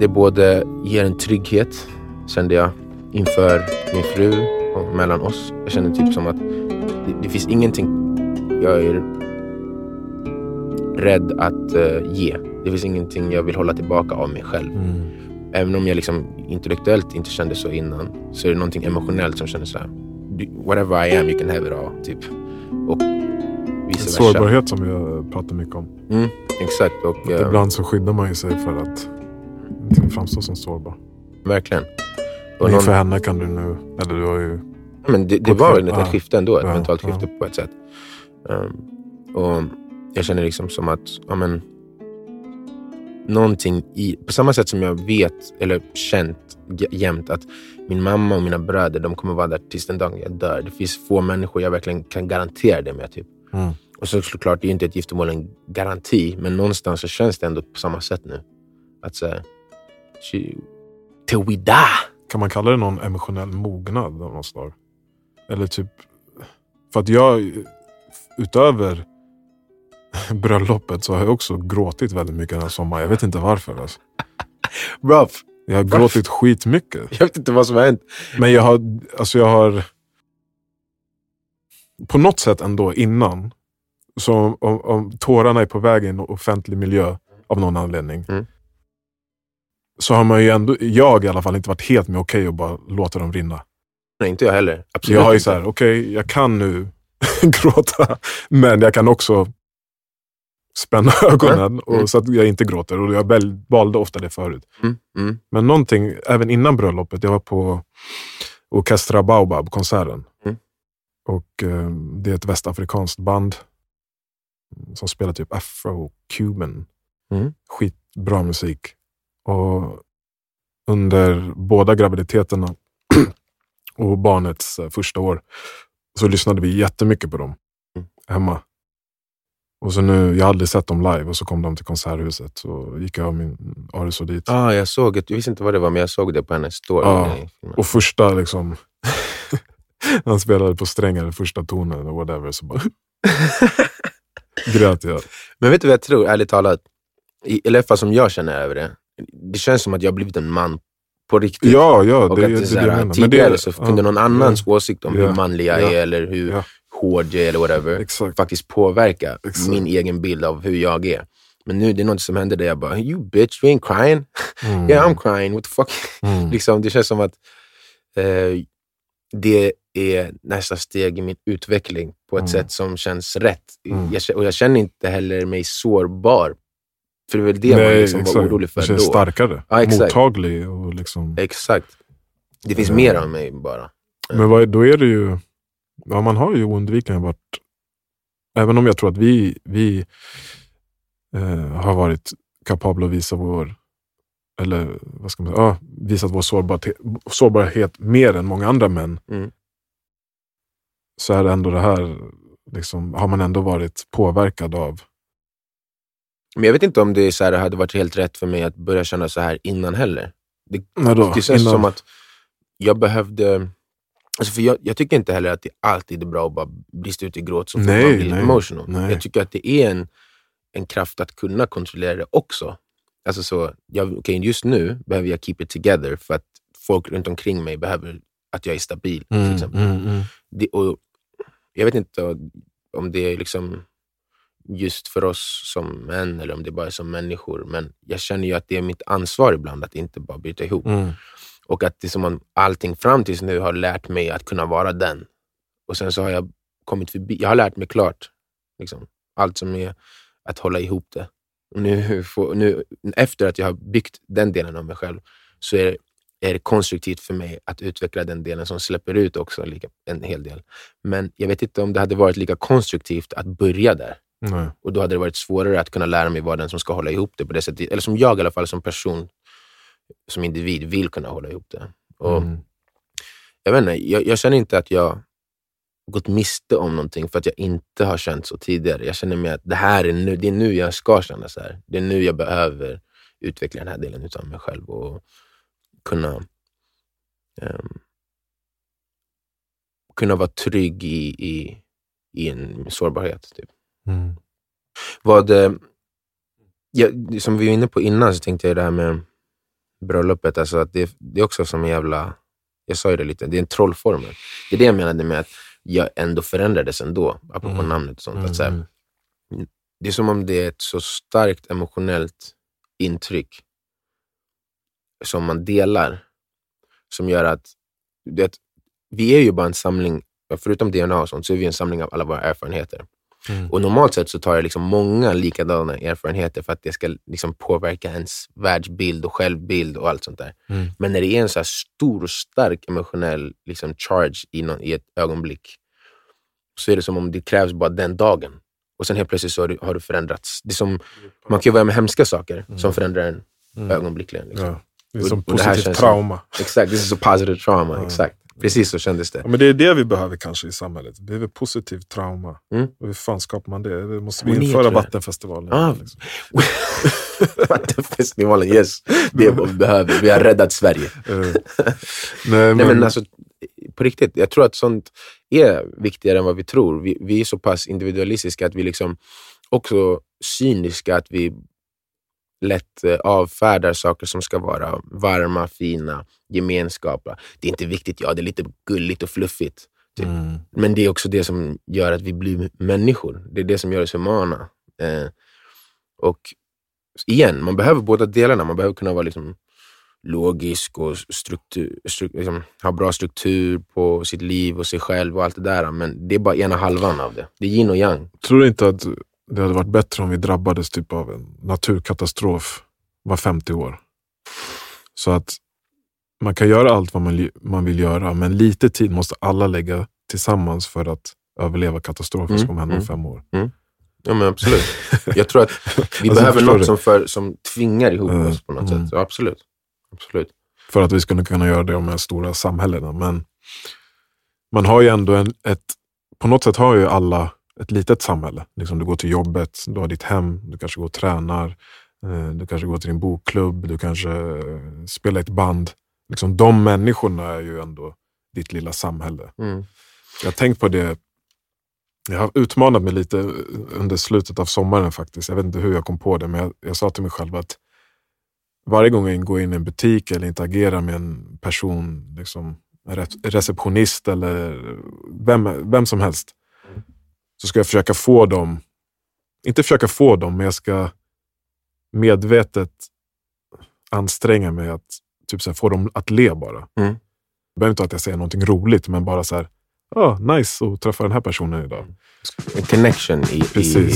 det både ger en trygghet, kände jag, inför min fru och mellan oss. Jag kände typ som att det, det finns ingenting jag är rädd att uh, ge. Det finns ingenting jag vill hålla tillbaka av mig själv. Mm. Även om jag liksom intellektuellt inte kände så innan, så är det någonting emotionellt som känner så här. Whatever I am, you can have it all. Typ. Och vice versa. Sårbarhet som vi har pratat mycket om. Mm, exakt. Och, uh, Ibland så skyddar man ju sig för att inte framstå som sårbar. Verkligen. Och inför henne kan du nu, eller du har ju... Men det, det var ett ja. skifte ändå, ett Ja, mentalt ja. skifte på ett sätt. Um, och jag känner liksom som att, ja men, någonting i, på samma sätt som jag vet, eller känt jämt att min mamma och mina bröder, de kommer vara där tills den dagen jag dör. Det finns få människor jag verkligen kan garantera det med. Typ. Mm. Och så såklart, det är ju inte ett giftermål en garanti, men någonstans så känns det ändå på samma sätt nu. Att säga, till we die. Kan man kalla det någon emotionell mognad av något slag? Eller typ... För att jag, utöver bröllopet, så har jag också gråtit väldigt mycket den här sommaren. Jag vet inte varför. Alltså. Bro, Jag har gråtit skitmycket. jag vet inte vad som har hänt. Men jag har, alltså jag har på något sätt ändå innan, så om, om, om tårarna är på väg i en offentlig miljö av någon anledning, Mm. Så har man ju ändå, jag i alla fall, inte varit helt med okej att bara låta dem rinna. Nej, inte jag heller. Absolut Jag har ju inte. så här, okej, jag kan nu gråta, men jag kan också spänna ögonen och, Mm. så att jag inte gråter. Och jag valde ofta det förut. Mm, mm, Men någonting, även innan bröllopet, jag var på Orkestra Baobab-konserten. Mm. Och eh, det är ett västafrikanskt band som spelar typ afro-cuban. Mm. Skitbra musik. Och under båda graviditeterna och barnets eh, första år så lyssnade vi jättemycket på dem Mm. hemma. Och så nu, jag hade aldrig sett dem live och så kom de till Konserthuset. Så gick jag och min Aris dit. Ah, jag såg det. Jag visste inte vad det var, men jag såg det på hennes story. Filmade. Och första liksom, han spelade på strängar, första tonen och whatever, så bara grät jag. Men vet du vad jag tror, ärligt talat? I, eller i alla fall som jag känner över det. Det känns som att jag har blivit en man på riktigt. Ja, ja, och det, att det, det, det, så det menar. Men tidigare det- så ja, kunde någon annans åsikt om Ja. hur manlig jag Ja. är eller hur Ja. hård jag är eller whatever Exakt. faktiskt påverka Exakt. min egen bild av hur jag är. Men nu det är något som händer där jag bara, you bitch, you ain't crying. Mm. Yeah I'm crying, what the fuck. Mm. liksom, det känns som att eh, det är nästa steg i min utveckling på ett Mm. sätt som känns rätt. Mm. Jag, och jag känner inte heller mig sårbar. För det är väl det man Nej, liksom var orolig för då. känns starkare, Ja, exakt. mottaglig och liksom... Exakt. Det finns Mm. mer av mig bara. Men vad, då är det ju, ja, man har ju oundvikligen varit, även om jag tror att vi, vi eh, har varit kapabla att visa vår, eller vad ska man säga, ja, visat vår sårbarhet, sårbarhet mer än många andra män. Mm. Så är det ändå det här, liksom, har man ändå varit påverkad av. Men jag vet inte om det är så här, det hade varit helt rätt för mig att börja känna så här innan heller. Det, När då? det känns Innan- som att jag behövde... Alltså för jag, jag tycker inte heller att det alltid är bra att bara brista ut i gråt så fort man blir nej, emotional. nej. Jag tycker att det är en, en kraft att kunna kontrollera det också. Alltså så, jag, okay, just nu behöver jag keep it together för att folk runt omkring mig behöver att jag är stabil. till Mm, exempel. mm, mm. Det, och jag vet inte om det är liksom just för oss som män eller om det bara är som människor. Men jag känner ju att det är mitt ansvar ibland att inte bara bryta ihop. Mm. Och att det är som om allting fram tills nu har lärt mig att kunna vara den. Och sen så har jag kommit förbi, jag har lärt mig klart. Liksom, allt som är att hålla ihop det. Och nu, får, nu, efter att jag har byggt den delen av mig själv så är, är det konstruktivt för mig att utveckla den delen som släpper ut också lika, en hel del. Men jag vet inte om det hade varit lika konstruktivt att börja där. Nej. Och då hade det varit svårare att kunna lära mig vara den som ska hålla ihop det på det sättet. Eller som jag i alla fall som person, som individ, vill kunna hålla ihop det. Och Mm. jag, vet inte, jag, jag känner inte att jag gått miste om någonting för att jag inte har känt så tidigare. Jag känner mig att det här är nu, det är nu jag ska känna så här. Det är nu jag behöver utveckla den här delen av mig själv och kunna ehm, kunna vara trygg i, i, i en sårbarhet. Typ. Mm. Vad, eh, ja, som vi var inne på innan så tänkte jag det här med bröllopet, alltså att det, det är också som en jävla... Jag sa ju det lite, det är en trollformel. Det är det jag menade med att jag ändå förändrades ändå, apropå Mm. namnet och sånt. Mm, Att så här, mm. det är som om det är ett så starkt emotionellt intryck som man delar, som gör att, du vet, vi är ju bara en samling, förutom DNA och sånt, så är vi en samling av alla våra erfarenheter. Mm. Och normalt sett så tar det liksom många likadana erfarenheter för att det ska liksom påverka ens världsbild och självbild och allt sånt där. Mm. Men när det är en så stor och stark emotionell liksom charge i, någon, i ett ögonblick, så är det som om det krävs bara den dagen. Och sen helt plötsligt så har du, har du förändrats. Det är som, man kan ju vara med hemska saker som förändrar en Mm. ögonblickligen. Liksom. Ja. Det är Och- som och det positivt trauma. Exakt, this is a positive trauma. Exakt. Precis så kändes det. Ja, men det är det vi behöver kanske i samhället. Vi behöver positivt trauma. Mm. Och hur fan skapar man det? Det måste vi det införa. Vattenfestivalen. Ah. liksom. Vattenfestivalen, yes. Det är vad vi behöver. Vi har räddat Sverige. Eh, nej, Nej, men, men alltså, på riktigt, jag tror att sånt är viktigare än vad vi tror. Vi, vi är så pass individualistiska att vi liksom också cyniska, att vi lätt eh, avfärdar saker som ska vara varma, fina, gemenskapa. Det är inte viktigt, ja det är lite gulligt och fluffigt. typ. mm, Men det är också det som gör att vi blir människor. Det är det som gör oss humana. Eh, och igen, man behöver båda delarna. Man behöver kunna vara liksom logisk och struktur, stru, liksom, ha bra struktur på sitt liv och sig själv och allt det där. Men det är bara ena halvan av det. Det är yin och yang. tror du inte att det hade varit bättre om vi drabbades typ av en naturkatastrof var 50 år? Så att man kan göra allt vad man, man vill göra, men lite tid måste alla lägga tillsammans för att överleva katastrofen Mm, som kommer hända om mm. fem år. Ja, men absolut. Jag tror att vi Alltså, behöver något som, för, som tvingar ihop Mm, oss på något mm. sätt. Ja, absolut. absolut. för att vi skulle kunna göra det de här stora samhällena. Men man har ju ändå en, ett, på något sätt har ju alla ett litet samhälle. Liksom du går till jobbet, du har ditt hem, du kanske går och tränar, eh, du kanske går till din bokklubb, du kanske eh, spelar ett band. Liksom de människorna är ju ändå ditt lilla samhälle. Mm. Jag har tänkt på det, jag har utmanat mig lite under slutet av sommaren faktiskt. Jag vet inte hur jag kom på det, men jag, jag sa till mig själv att varje gång jag går in i en butik eller interagerar med en person, liksom, en re- receptionist eller vem, vem som helst, så ska jag försöka få dem, inte försöka få dem, men jag ska medvetet anstränga mig att typ så här, få dem att le bara. Mm. Det behöver inte att jag säger någonting roligt, men bara så här, ah, nice att träffa den här personen idag. En connection i, i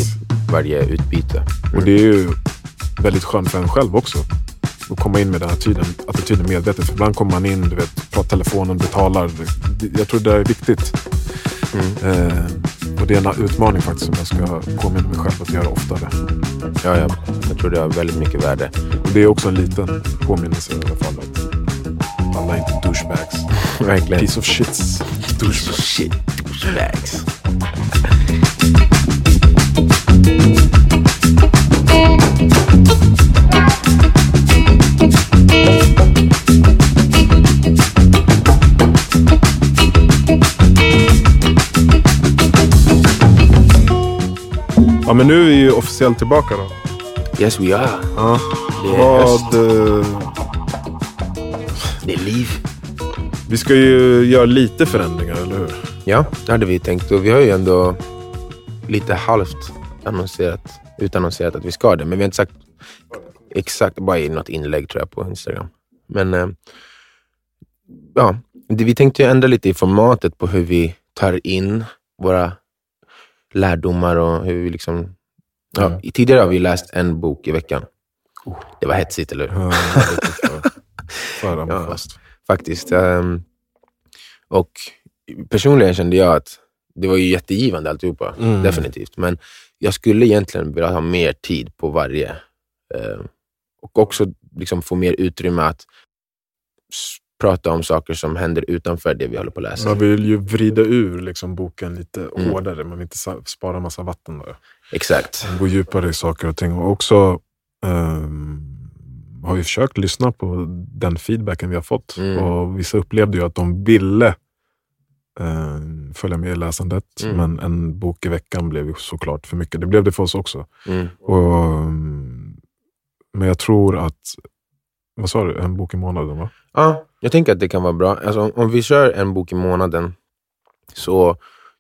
varje utbyte. Och det är ju väldigt skönt för en själv också. Att komma in med den attityden, attityden medvetet. För ibland kommer man in, du vet, pratar telefonen, betalar. Jag tror det är viktigt. Mm. Eh, och det är en utmaning faktiskt som jag ska påminna mig själv att göra oftare. Ja, ja. Jag tror det har väldigt mycket värde. Och det är också en liten påminnelse i alla fall. Att alla är inte douchebags. Verkligen. Piece of shits. Douchebags. Shit. Douchebags. Men nu är vi ju officiellt tillbaka då. Yes we are. Ja. Det är höst. Vad, eh, Det är liv. vi ska ju göra lite förändringar, eller hur? Ja, det hade vi tänkt. Och vi har ju ändå lite halvt annonserat, utannonserat att vi ska det. Men vi har inte sagt exakt, bara i något inlägg tror jag på Instagram. Men eh, ja, det, vi tänkte ju ändra lite i formatet på hur vi tar in våra lärdomar och hur vi liksom... Ja, Mm. Tidigare har vi läst en bok i veckan. Det var hetsigt, eller hur? Ja, ambitiöst. faktiskt. Ehm, och personligen kände jag att det var ju jättegivande alltihopa, Mm. definitivt. Men jag skulle egentligen vilja ha mer tid på varje. Ehm, och också liksom få mer utrymme att prata om saker som händer utanför det vi håller på att läsa. Man vill ju vrida ur liksom boken lite Mm. hårdare. Man vill inte spara massa vatten där. Exakt. Gå djupare i saker och ting. Och också ehm, har vi försökt lyssna på den feedbacken vi har fått. Mm. Och Vissa upplevde ju att de ville ehm, följa med i läsandet. Mm. Men en bok i veckan blev såklart för mycket. Det blev det för oss också. Mm. Och, mm, men jag tror att vad sa du, en bok i månaden va? Ja, jag tänker att det kan vara bra. Alltså, om, om vi kör en bok i månaden så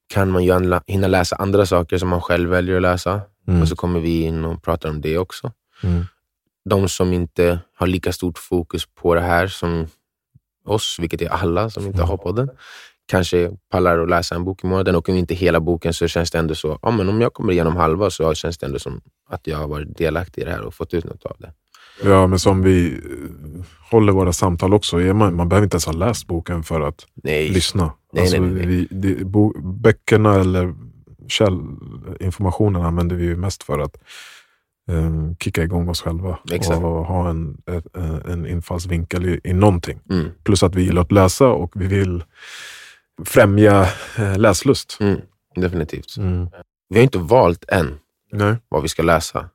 kan man ju hinna läsa andra saker som man själv väljer att läsa. Mm. Och så kommer vi in och pratar om det också. Mm. De som inte har lika stort fokus på det här som oss, vilket är alla som inte har podden, kanske pallar att läsa en bok i månaden. Och om inte hela boken så känns det ändå så, ja, men om jag kommer igenom halva så känns det ändå som att jag har varit delaktig i det här och fått ut något av det. Ja, men som vi eh, håller våra samtal också. Är man, man behöver inte ens ha läst boken för att Nej, lyssna. Nej, alltså, nej, nej, nej. Vi, det, bo, böckerna eller källinformationen använder vi ju mest för att um, kicka igång oss själva Exakt. och ha en, eh, en infallsvinkel i, i någonting. mm, Plus att vi gillar att läsa och vi vill främja läslust. mm, definitivt. Mm. Vi har inte valt än Nej. vad vi ska läsa.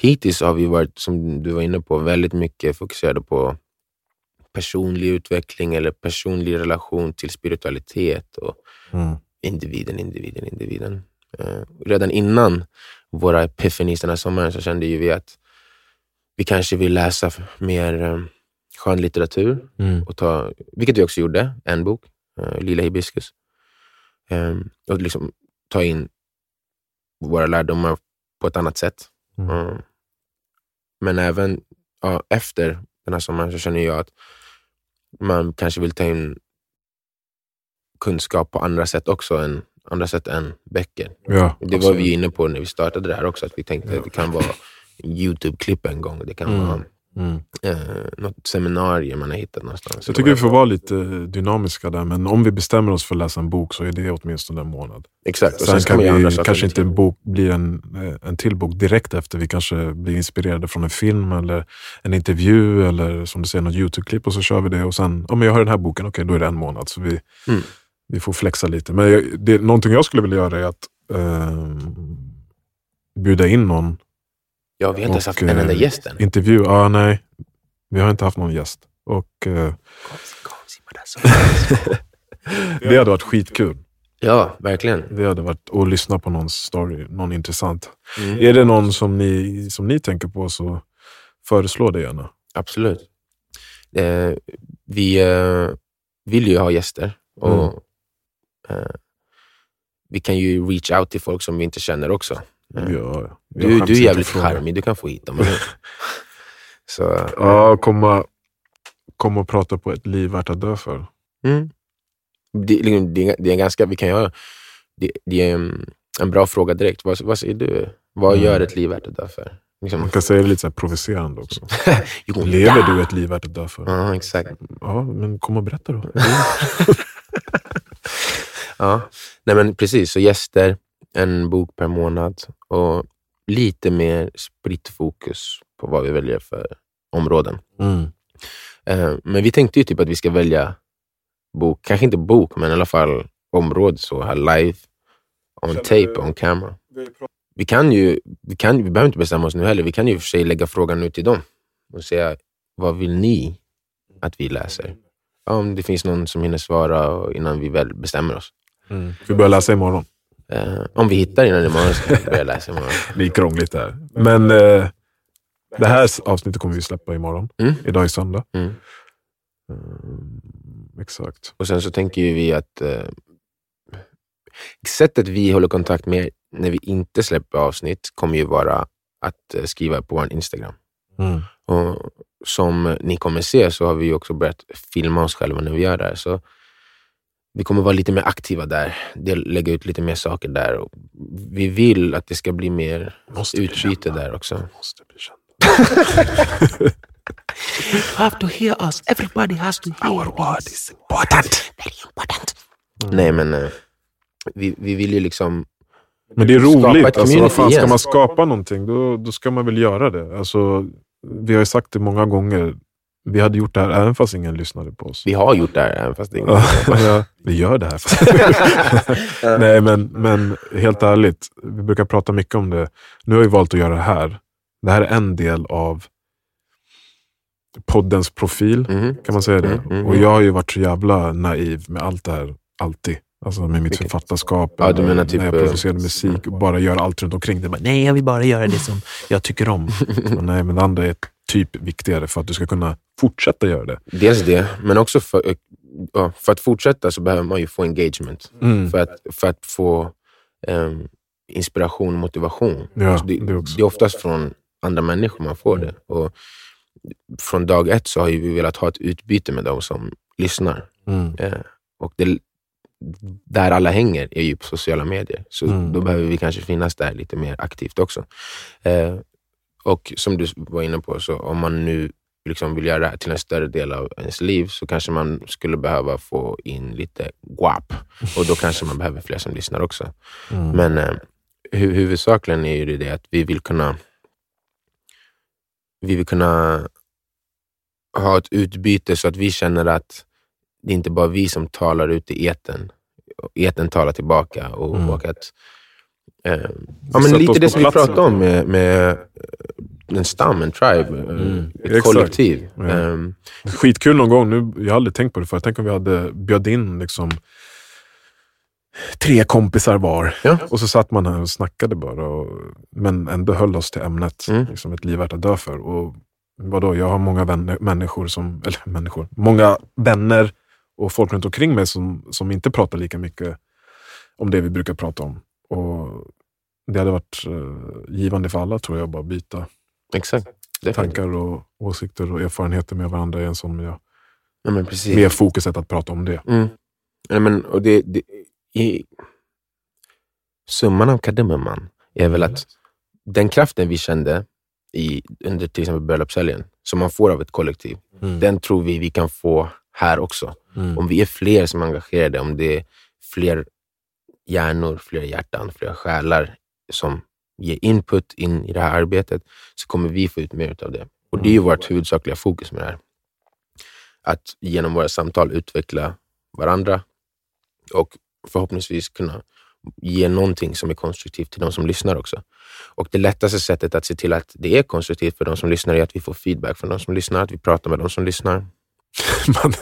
Hittills har vi varit, som du var inne på, väldigt mycket fokuserade på personlig utveckling eller personlig relation till spiritualitet och Mm. individen, individen, individen. Eh, redan innan våra epiphanies den här sommaren så kände ju vi att vi kanske vill läsa mer eh, skönlitteratur, Mm. och ta, vilket vi också gjorde, en bok, eh, Lila hibiskus. Eh, och liksom ta in våra lärdomar på ett annat sätt. Mm. Mm. Men även ja, efter den här sommaren så känner jag att man kanske vill ta in kunskap på andra sätt också, än, andra sätt än böcker. Ja, Det var vi inne på när vi startade det här också, att vi tänkte att det kan vara YouTube-klipp en gång. Det kan Mm. vara Mm. eh, något seminarium man har hittat någonstans. Jag tycker vi får vara lite dynamiska där, men om vi bestämmer oss för att läsa en bok så är det åtminstone en månad. Exakt. Sen ska kan vi kanske lite. inte en bok blir en, eh, en till bok direkt efter. Vi kanske blir inspirerade från en film eller en intervju eller som du säger något YouTube-klipp och så kör vi det. Och sen, om jag har den här boken, okej då är det en månad. Så vi, Mm. vi får flexa lite. Men jag, det, någonting jag skulle vilja göra är att eh, bjuda in någon. Ja, vi har inte ens haft en enda eh, gäst än. Intervju, ah, nej. Vi har inte haft någon gäst. Och eh, det hade varit skitkul. Ja, verkligen. Det hade varit att lyssna på någons story, någon intressant. Mm. Är det någon som ni, som ni tänker på så föreslå det gärna. Absolut. Eh, vi eh, vill ju ha gäster och eh, vi kan ju reach out till folk som vi inte känner också. Eh, Ja, du, du är jävligt charmig, du kan få hit dem. Så, Ja, komma, komma och prata på ett liv värt att dö för. mm. det, det, är- det är ganska, vi kan göra, det, det är en, en bra fråga direkt. Vad, vad säger du? Vad Mm. gör ett liv värt att dö för? Liksom, Man kan säga det lite så här provocerande också. gonna Lever die. du ett liv värt att dö för? Ja, exakt. Ja, men kom och berätta då. Ja, nej men precis. Så gäster, en bok per månad och lite mer spritt fokus på vad vi väljer för områden. Mm. Eh, men vi tänkte ju typ att vi ska välja bok, kanske inte bok, men i alla fall område så här live, on tape, on camera. Vi kan ju, vi, kan, vi behöver inte bestämma oss nu heller. Vi kan ju för sig lägga frågan nu till dem och säga, vad vill ni att vi läser? Ja, Om det finns någon som hinner svara innan vi väl bestämmer oss. Mm. Vi börjar läsa imorgon. Eh, om vi hittar innan imorgon så kan vi börja läsa imorgon. Det är krångligt där. Men eh, det här avsnittet kommer vi släppa imorgon. Mm. Idag är söndag. Mm. Mm, exakt. Och sen så tänker ju vi att eh, sättet vi håller kontakt med när vi inte släpper avsnitt kommer ju vara att eh, skriva på vår Instagram. Mm. Och som ni kommer se så har vi också börjat filma oss själva när vi gör det här. Så vi kommer vara lite mer aktiva där, lägga ut lite mer saker där. Och vi vill att det ska bli mer Måste bli utbyte kända. där också. Måste bli känd. You have to hear us. Everybody has to hear Our word is important. Very important. Nej, men eh, vi, vi vill ju liksom... Men det är roligt. Alltså, vad fan, ska man skapa någonting, då, då ska man väl göra det. Alltså, vi har ju sagt det många gånger. Vi hade gjort det här även fast ingen lyssnade på oss. Vi har gjort det här, även fast är Ja, vi gör det här. Nej, men, men helt ärligt. Vi brukar prata mycket om det. Nu har vi valt att göra det här. Det här är en del av poddens profil. Mhm. Kan man säga det? Mm, mm, och mm. jag har ju varit så jävla naiv med allt det här. Alltid. Alltså med mitt författarskap. Ja, typ, när jag eh, producerade musik och bara gör allt runt omkring. Det bara, nej, jag vill bara göra det som jag tycker om. Så, nej, men det andra är typ viktigare för att du ska kunna fortsätta göra det. Dels det, men också för, eh, ja, för att fortsätta så behöver man ju få engagement. Mm. För, att, för att få um, inspiration och motivation. Ja, alltså det, det det är oftast från andra människor man får det. Och från dag ett så har vi velat ha ett utbyte med de som lyssnar. Mm. Eh, och det, där alla hänger är ju på sociala medier. Så Mm. då behöver vi kanske finnas där lite mer aktivt också. Eh, och som du var inne på, så om man nu liksom vill göra det här till en större del av ens liv så kanske man skulle behöva få in lite guap. Och då kanske man behöver fler som lyssnar också. Mm. Men eh, hu huvudsakligen är ju det att vi vill kunna vi vill kunna ha ett utbyte så att vi känner att det är inte bara vi som talar ut i eten. Eten talar tillbaka och, Mm. och att eh, ja, men lite det som vi pratade om med, med eh, en stam, en tribe, eh, Mm, ett exakt. kollektiv. Ja. Ehm, Skitkul någon gång. Nu, jag har aldrig tänkt på det förut. Tänk om vi hade bjöd in liksom tre kompisar var. Ja. Och så satt man här och snackade bara. Och, men ändå höll oss till ämnet. Mm. Liksom ett liv värt att dö för. Och vadå, jag har många vänner, människor som, eller människor, många vänner och folk runt omkring mig som, som inte pratar lika mycket om det vi brukar prata om. Och det hade varit eh, givande för alla tror jag, bara byta exakt. Tankar och åsikter och erfarenheter med varandra i en sån miljö. Ja, men precis. Med fokuset att prata om det. Mm. Ja, men, och det, det, i, summan av kardemumman är väl att den kraften vi kände i, under till exempel bröllopshelgen, som man får av ett kollektiv, Mm. den tror vi vi kan få här också. Mm. Om vi är fler som är engagerade, om det är fler hjärnor, fler hjärtan, fler själar som ger input in i det här arbetet, så kommer vi få ut mer av det. Och det är ju vårt huvudsakliga fokus med det här. Att genom våra samtal utveckla varandra och förhoppningsvis kunna ge någonting som är konstruktivt till de som lyssnar också. Och det lättaste sättet att se till att det är konstruktivt för de som lyssnar är att vi får feedback från de som lyssnar, att vi pratar med de som lyssnar. Man,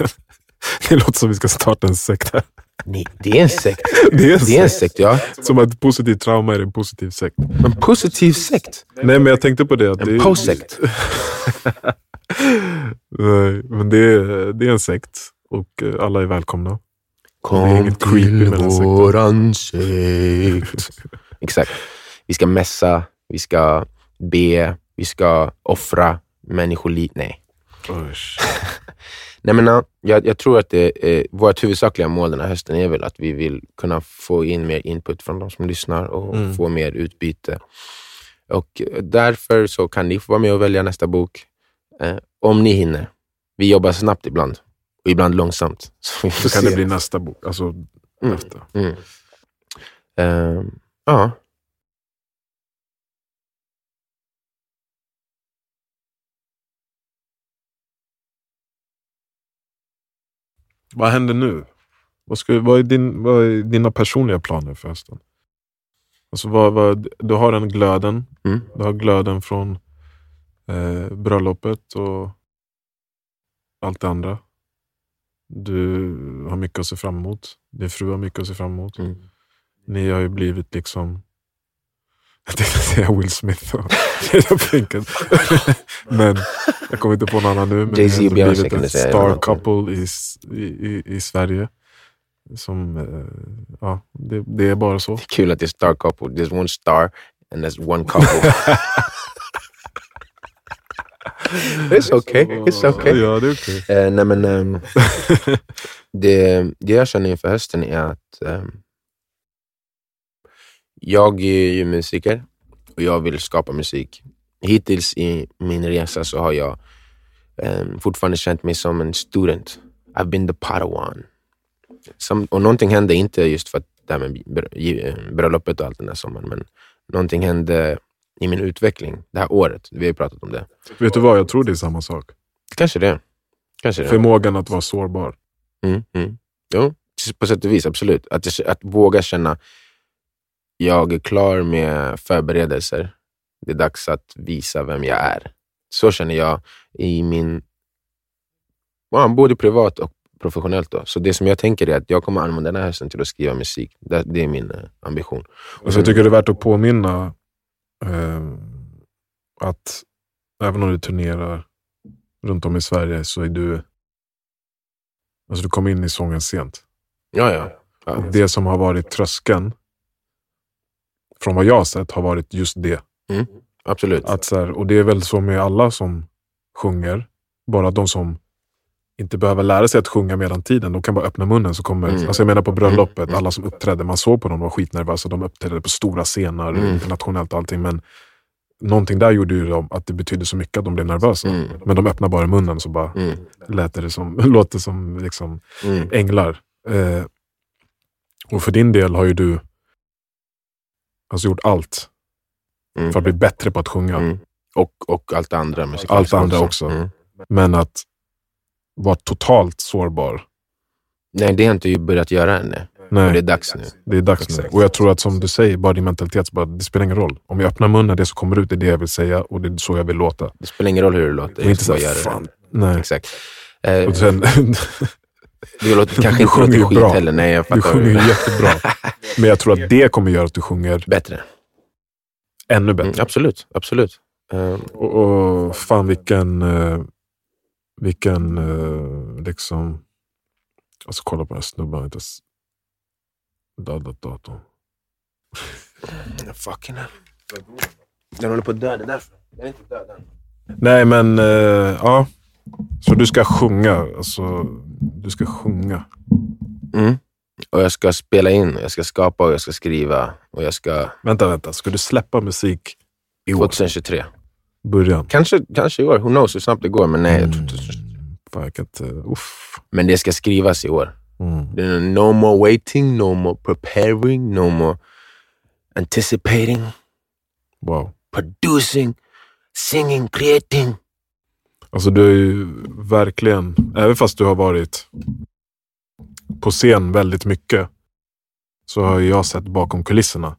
det låter som vi ska starta en sekt här. Nej, det är en sekt. Det är en Det är en sekt. ja. Som att positivt trauma är en positiv sekt. En positiv sekt. Nej, men jag tänkte på det. Det En är- posekt. Nej, men det är, det är en sekt. Och eh, alla är välkomna. Det är Kom inget creepy till våran sekt. Exakt. Vi ska mässa, vi ska be, vi ska offra människoliv. Nej. Nej men, ja, jag, jag tror att det, eh, vårt huvudsakliga mål den här hösten är väl att vi vill kunna få in mer input från de som lyssnar och Mm. få mer utbyte. Och eh, därför så kan ni få vara med och välja nästa bok. Eh, om ni hinner. Vi jobbar snabbt ibland och ibland långsamt. Så Så kan se. det bli nästa bok. Alltså Mm. efter. Mm. Ehm, ja. Vad händer nu? Vad, ska, vad, är din, vad är dina personliga planer för hösten? Alltså vad, vad, du har den glöden. Mm. Du har glöden från eh, bröllopet och allt det andra. Du har mycket att se fram emot. Din fru har mycket att se fram emot. Mm. Ni har ju blivit liksom... Jag tänkte säga Will Smith och Jada Pinkett. Men jag kommer inte på någon annan nu. Men Jay-Z och Beyoncé ett säga, star couple i, i, i, Sverige. Som, eh, ja, det, det är bara så. Kul att det är star couple. There's one star and there's one couple. It's okay. It's okay. Ja, det är okej. Nej men, ehm, det, det jag känner inför hösten är att ehm, jag är ju musiker och jag vill skapa musik. Hittills i min resa så har jag ehm, fortfarande känt mig som en student. I've been the padawan. Som, och någonting hände, inte just för att det här med eh, bröllopet och allt den där sommaren, men någonting hände i min utveckling det här året. Vi har ju pratat om det. Vet du vad, jag tror det är samma sak. Kanske det. Kanske det. Förmågan att vara sårbar. Mm, mm. Jo, på sätt och vis absolut. Att, att våga känna, jag är klar med förberedelser. Det är dags att visa vem jag är. Så känner jag i min, ja, både privat och professionellt. Då. Så det som jag tänker är att jag kommer använda den här hösten till att skriva musik. Det, det är min eh, ambition. Och så jag tycker det är värt att påminna eh, att även om du turnerar runt om i Sverige så är du... Alltså du kom in i sången sent. Ja, ja. ja. Och det som har varit tröskeln, från vad jag har sett, har varit just det. Absolut. Att så här, och det är väl så med alla som sjunger. Bara de som inte behöver lära sig att sjunga medan tiden, de kan bara öppna munnen så kommer... Mm. Alltså jag menar på bröllopet, Mm. alla som uppträdde, man såg på dem, de var skitnervösa. De uppträdde på stora scener, Mm. internationellt och allting. Men någonting där gjorde ju dem att det betydde så mycket att de blev nervösa. Mm. Men de öppnade bara munnen så bara Mm. lät det som, låter som liksom Mm. änglar. Eh, och för din del har ju du alltså gjort allt Mm. för att bli bättre på att sjunga. Mm. Och, och allt det andra. musikaliska Allt det andra också. Mm. Men att vara totalt sårbar, Nej, det har inte ju börjat göra än. nej. Och det är dags nu. det är dags nu. Exakt. Och jag tror att som du säger, bara din mentalitet, så bara, det spelar ingen roll. Om jag öppnar munnen, det som kommer ut är det jag vill säga och det är så jag vill låta. Det spelar ingen roll hur det låter. Och inte så här, det. fan, nej. Exakt. Eh, Och sen, det låter kanske Du inte sjunger låter skit bra. heller. Nej, jag du fattar. sjunger ju jättebra. Men jag tror att det kommer göra att du sjunger Bättre. ännu bättre. Mm, absolut. absolut. Eh, Och, och fan vilken, eh, vilken eh, liksom, alltså kolla på den här snubben, han ens dödat datorn. fucking hell. Den håller på att dö. Det är därför. Den är inte död än. Nej men, eh, ja. Så du ska sjunga, alltså du ska sjunga. Mm. Och jag ska spela in, jag ska skapa och jag ska skriva. Och jag ska... Vänta, vänta, ska du släppa musik i år? 2023. Början? Kanske, kanske i år. Who knows hur snabbt det går. Men nej. jag tror Mm. inte- Fan, jag kan inte, uff. Men det ska skrivas i år. Mm. No more waiting, no more preparing, no more anticipating, Wow. producing, singing, creating. Alltså du är ju verkligen, även fast du har varit på scen väldigt mycket, så har jag sett bakom kulisserna.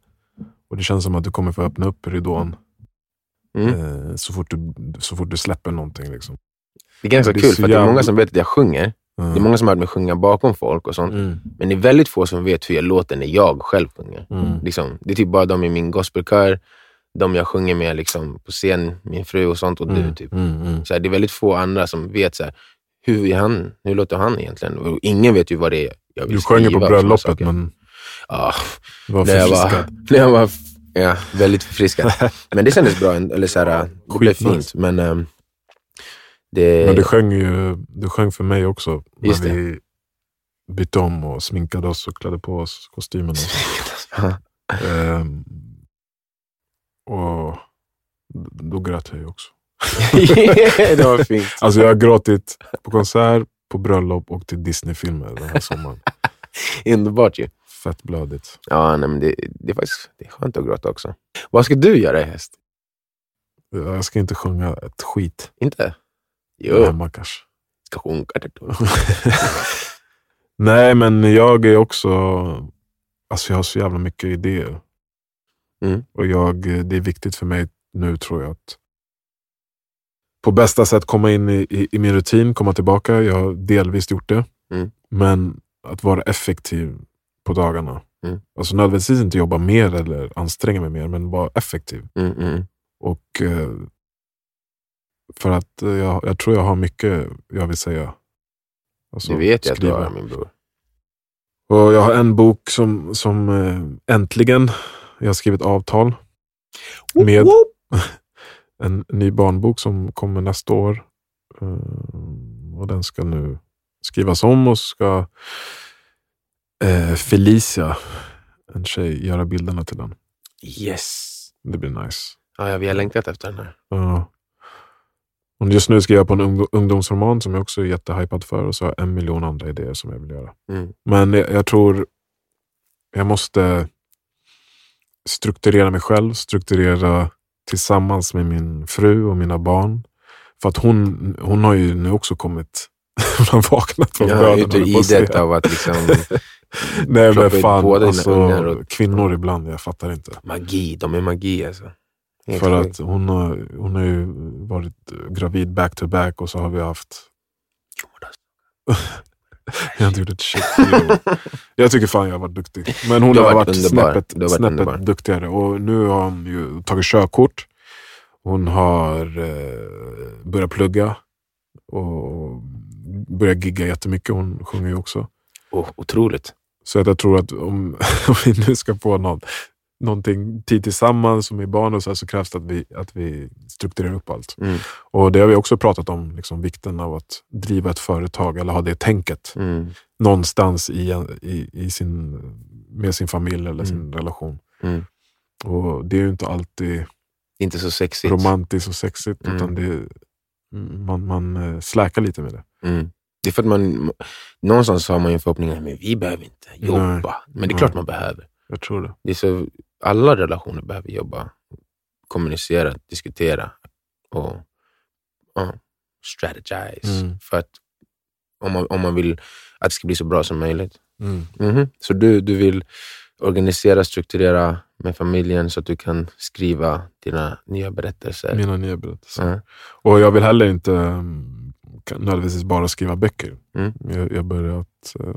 Och det känns som att du kommer få öppna upp ridån Mm. eh, så, fort du, så fort du släpper någonting. Liksom. Det är ganska Det är kul, för att det är många jävla- som vet att jag sjunger. Mm. Det är många som har hört mig sjunga bakom folk och sånt. Mm. Men det är väldigt få som vet hur jag låter när jag själv sjunger. Mm. Liksom, det är typ bara de i min gospelkör, de jag sjunger med liksom, på scen, min fru och sånt och du. Mm. Typ. Mm. Mm. Så här, det är väldigt få andra som vet så här, hur, är han, hur låter han egentligen. Och ingen vet ju vad det är jag vill Du sjöng ju på bröllopet men Ja, du var när jag var, när jag var ja, väldigt förfriskad. Men det kändes bra. Eller så här, det blev fint. Men ehm, det... Men du sjöng ju du sjöng för mig också. När Just det. vi bytte om och sminkade oss och klädde på oss kostymerna. Och då grät jag ju också. det var fint. Alltså jag har gråtit på konsert, på bröllop och till Disney-filmer den här sommaren. Underbart ju. Fett blödigt. Ja, nej, men det, det är faktiskt det är skönt att gråta också. Vad ska du göra i höst? Jag ska inte sjunga ett skit Inte? Jo, hemma kanske. ska sjunga. Nej, men jag är också... Alltså jag har så jävla mycket idéer. Mm. Och jag, det är viktigt för mig nu tror jag att på bästa sätt komma in i, i, i min rutin, komma tillbaka. Jag har delvis gjort det. Mm. Men att vara effektiv på dagarna. Mm. Alltså nödvändigtvis inte jobba mer eller anstränga mig mer, men vara effektiv. Mm, mm. Och eh, För att eh, jag, jag tror jag har mycket jag vill säga. Alltså, Det vet jag att du skriva. har, min bror. Och jag har en bok som, som eh, äntligen, jag har skrivit avtal med en ny barnbok som kommer nästa år. Eh, och den ska nu skrivas om och ska eh, Felicia, en tjej, göra bilderna till den. Yes! Det blir nice. Ja, vi har längtat efter den här. Ja. Och just nu skriver jag på en ung- ungdomsroman som jag också är jättehypad för och så har jag en miljon andra idéer som jag vill göra. Mm. Men jag, jag tror jag måste strukturera mig själv, strukturera tillsammans med min fru och mina barn. För att hon, hon har ju nu också kommit, hon har vaknat från Ja, döden. jag på att idet av att liksom Nej men fan, alltså, och- kvinnor ibland, jag fattar inte. magi, de är magi alltså. Helt För att hon har, hon har ju varit gravid back to back och så har vi haft jag har inte gjort ett shit. Jag tycker fan jag har varit duktig. Men hon har har varit, varit snäppet, har varit snäppet underbar. duktigare. Och nu har hon ju tagit körkort. Hon har eh, börjat plugga och börjat gigga jättemycket. Hon sjunger ju också. Oh, otroligt. Så att jag tror att om, om vi nu ska få någon, någonting tid tillsammans som är barn och så, här, så krävs det att vi, att vi strukturerar upp allt. Mm. Och det har vi också pratat om, liksom, vikten av att driva ett företag eller ha det tänket Mm. någonstans i, i, i sin, med sin familj eller sin relation. Mm. Och Det är ju inte alltid Inte så sexigt. romantiskt och sexigt, Mm. utan det, man, man eh, släkar lite med det. Mm. Det är för att man, någonstans har man ju förhoppningen men vi behöver inte jobba. Men det är Nej. klart man behöver. Jag tror det. Det är så, alla relationer behöver jobba, kommunicera, diskutera och ja, strategize. Mm. För att om man, om man vill att det ska bli så bra som möjligt. Mm. Mhm. Så du, du vill organisera, strukturera med familjen så att du kan skriva dina nya berättelser. Mina nya berättelser. Ja. Och jag vill heller inte kan- nödvändigtvis bara skriva böcker. Mm. Jag, jag börjar att eh,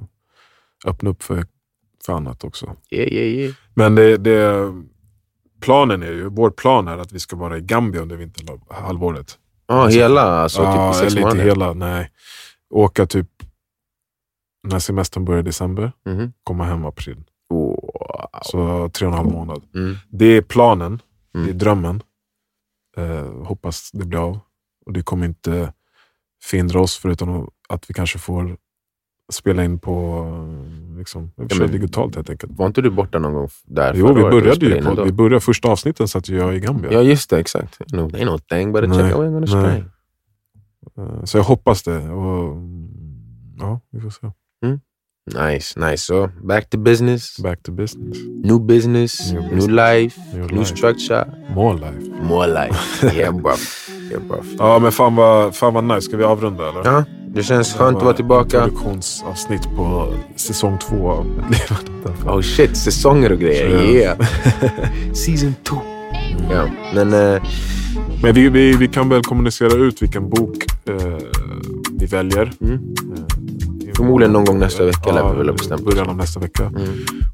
öppna upp för, för annat också. Yeah, yeah, yeah. Men det, det, planen är ju, vår plan är att vi ska vara i Gambia under vinterhalvåret. Ja, hela alltså, ja, typ sex eller inte hela, nej. Åka typ när semestern börjar i december, Mhm. komma hem i april. Wow. Så tre och en halv månad. Mm. Det är planen, Mm. det är drömmen. Eh, hoppas det blir av. Och det kommer inte förhindra oss förutom att vi kanske får spela in på liksom, ja, men- digitalt helt enkelt. Var inte du borta någon gång där Jo, vi började ju på, vi började första avsnitten satt jag i Gambia. Ja, just det. Exakt. No, ain't no thing but Nej, check nej. string. Eh, Så jag hoppas det. Och, mm, ja, vi får se. Nice, nice. So, back to business. Back to business. New business, New new, business. life, New new, life. structure, More life. more life. yeah, bruv. Yeah, bruv. Ja, men fan vad, fan vad nice. Ska vi avrunda eller? Ja, det känns skönt att vara tillbaka. Introduktionsavsnitt på säsong två av levande. Oh shit, säsonger och grejer. Så. Yeah. Season two. Ja, men eh, Men vi, vi, vi kan väl kommunicera ut vilken bok eh, vi väljer. mm, Eh, Förmodligen någon gång nästa vecka lär vi väl ha bestämt början av nästa vecka. mm.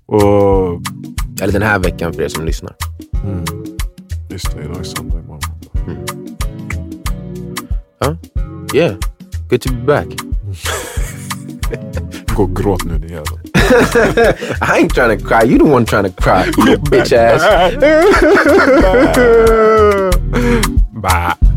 Och, Eller den här veckan för er som lyssnar. mm, just det, idag är söndag imorgon. Yeah, good to be back. Gå och gråt nu din jävel. I ain't trying to cry. You the one trying to cry. You bitch ass. Bye.